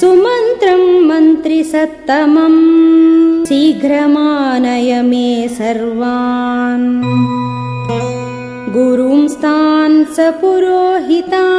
सुमन्त्रं मन्त्रिसत्तमम् शीघ्रमानय मे सर्वान्। गुरुंस्तान् स पुरोहितान्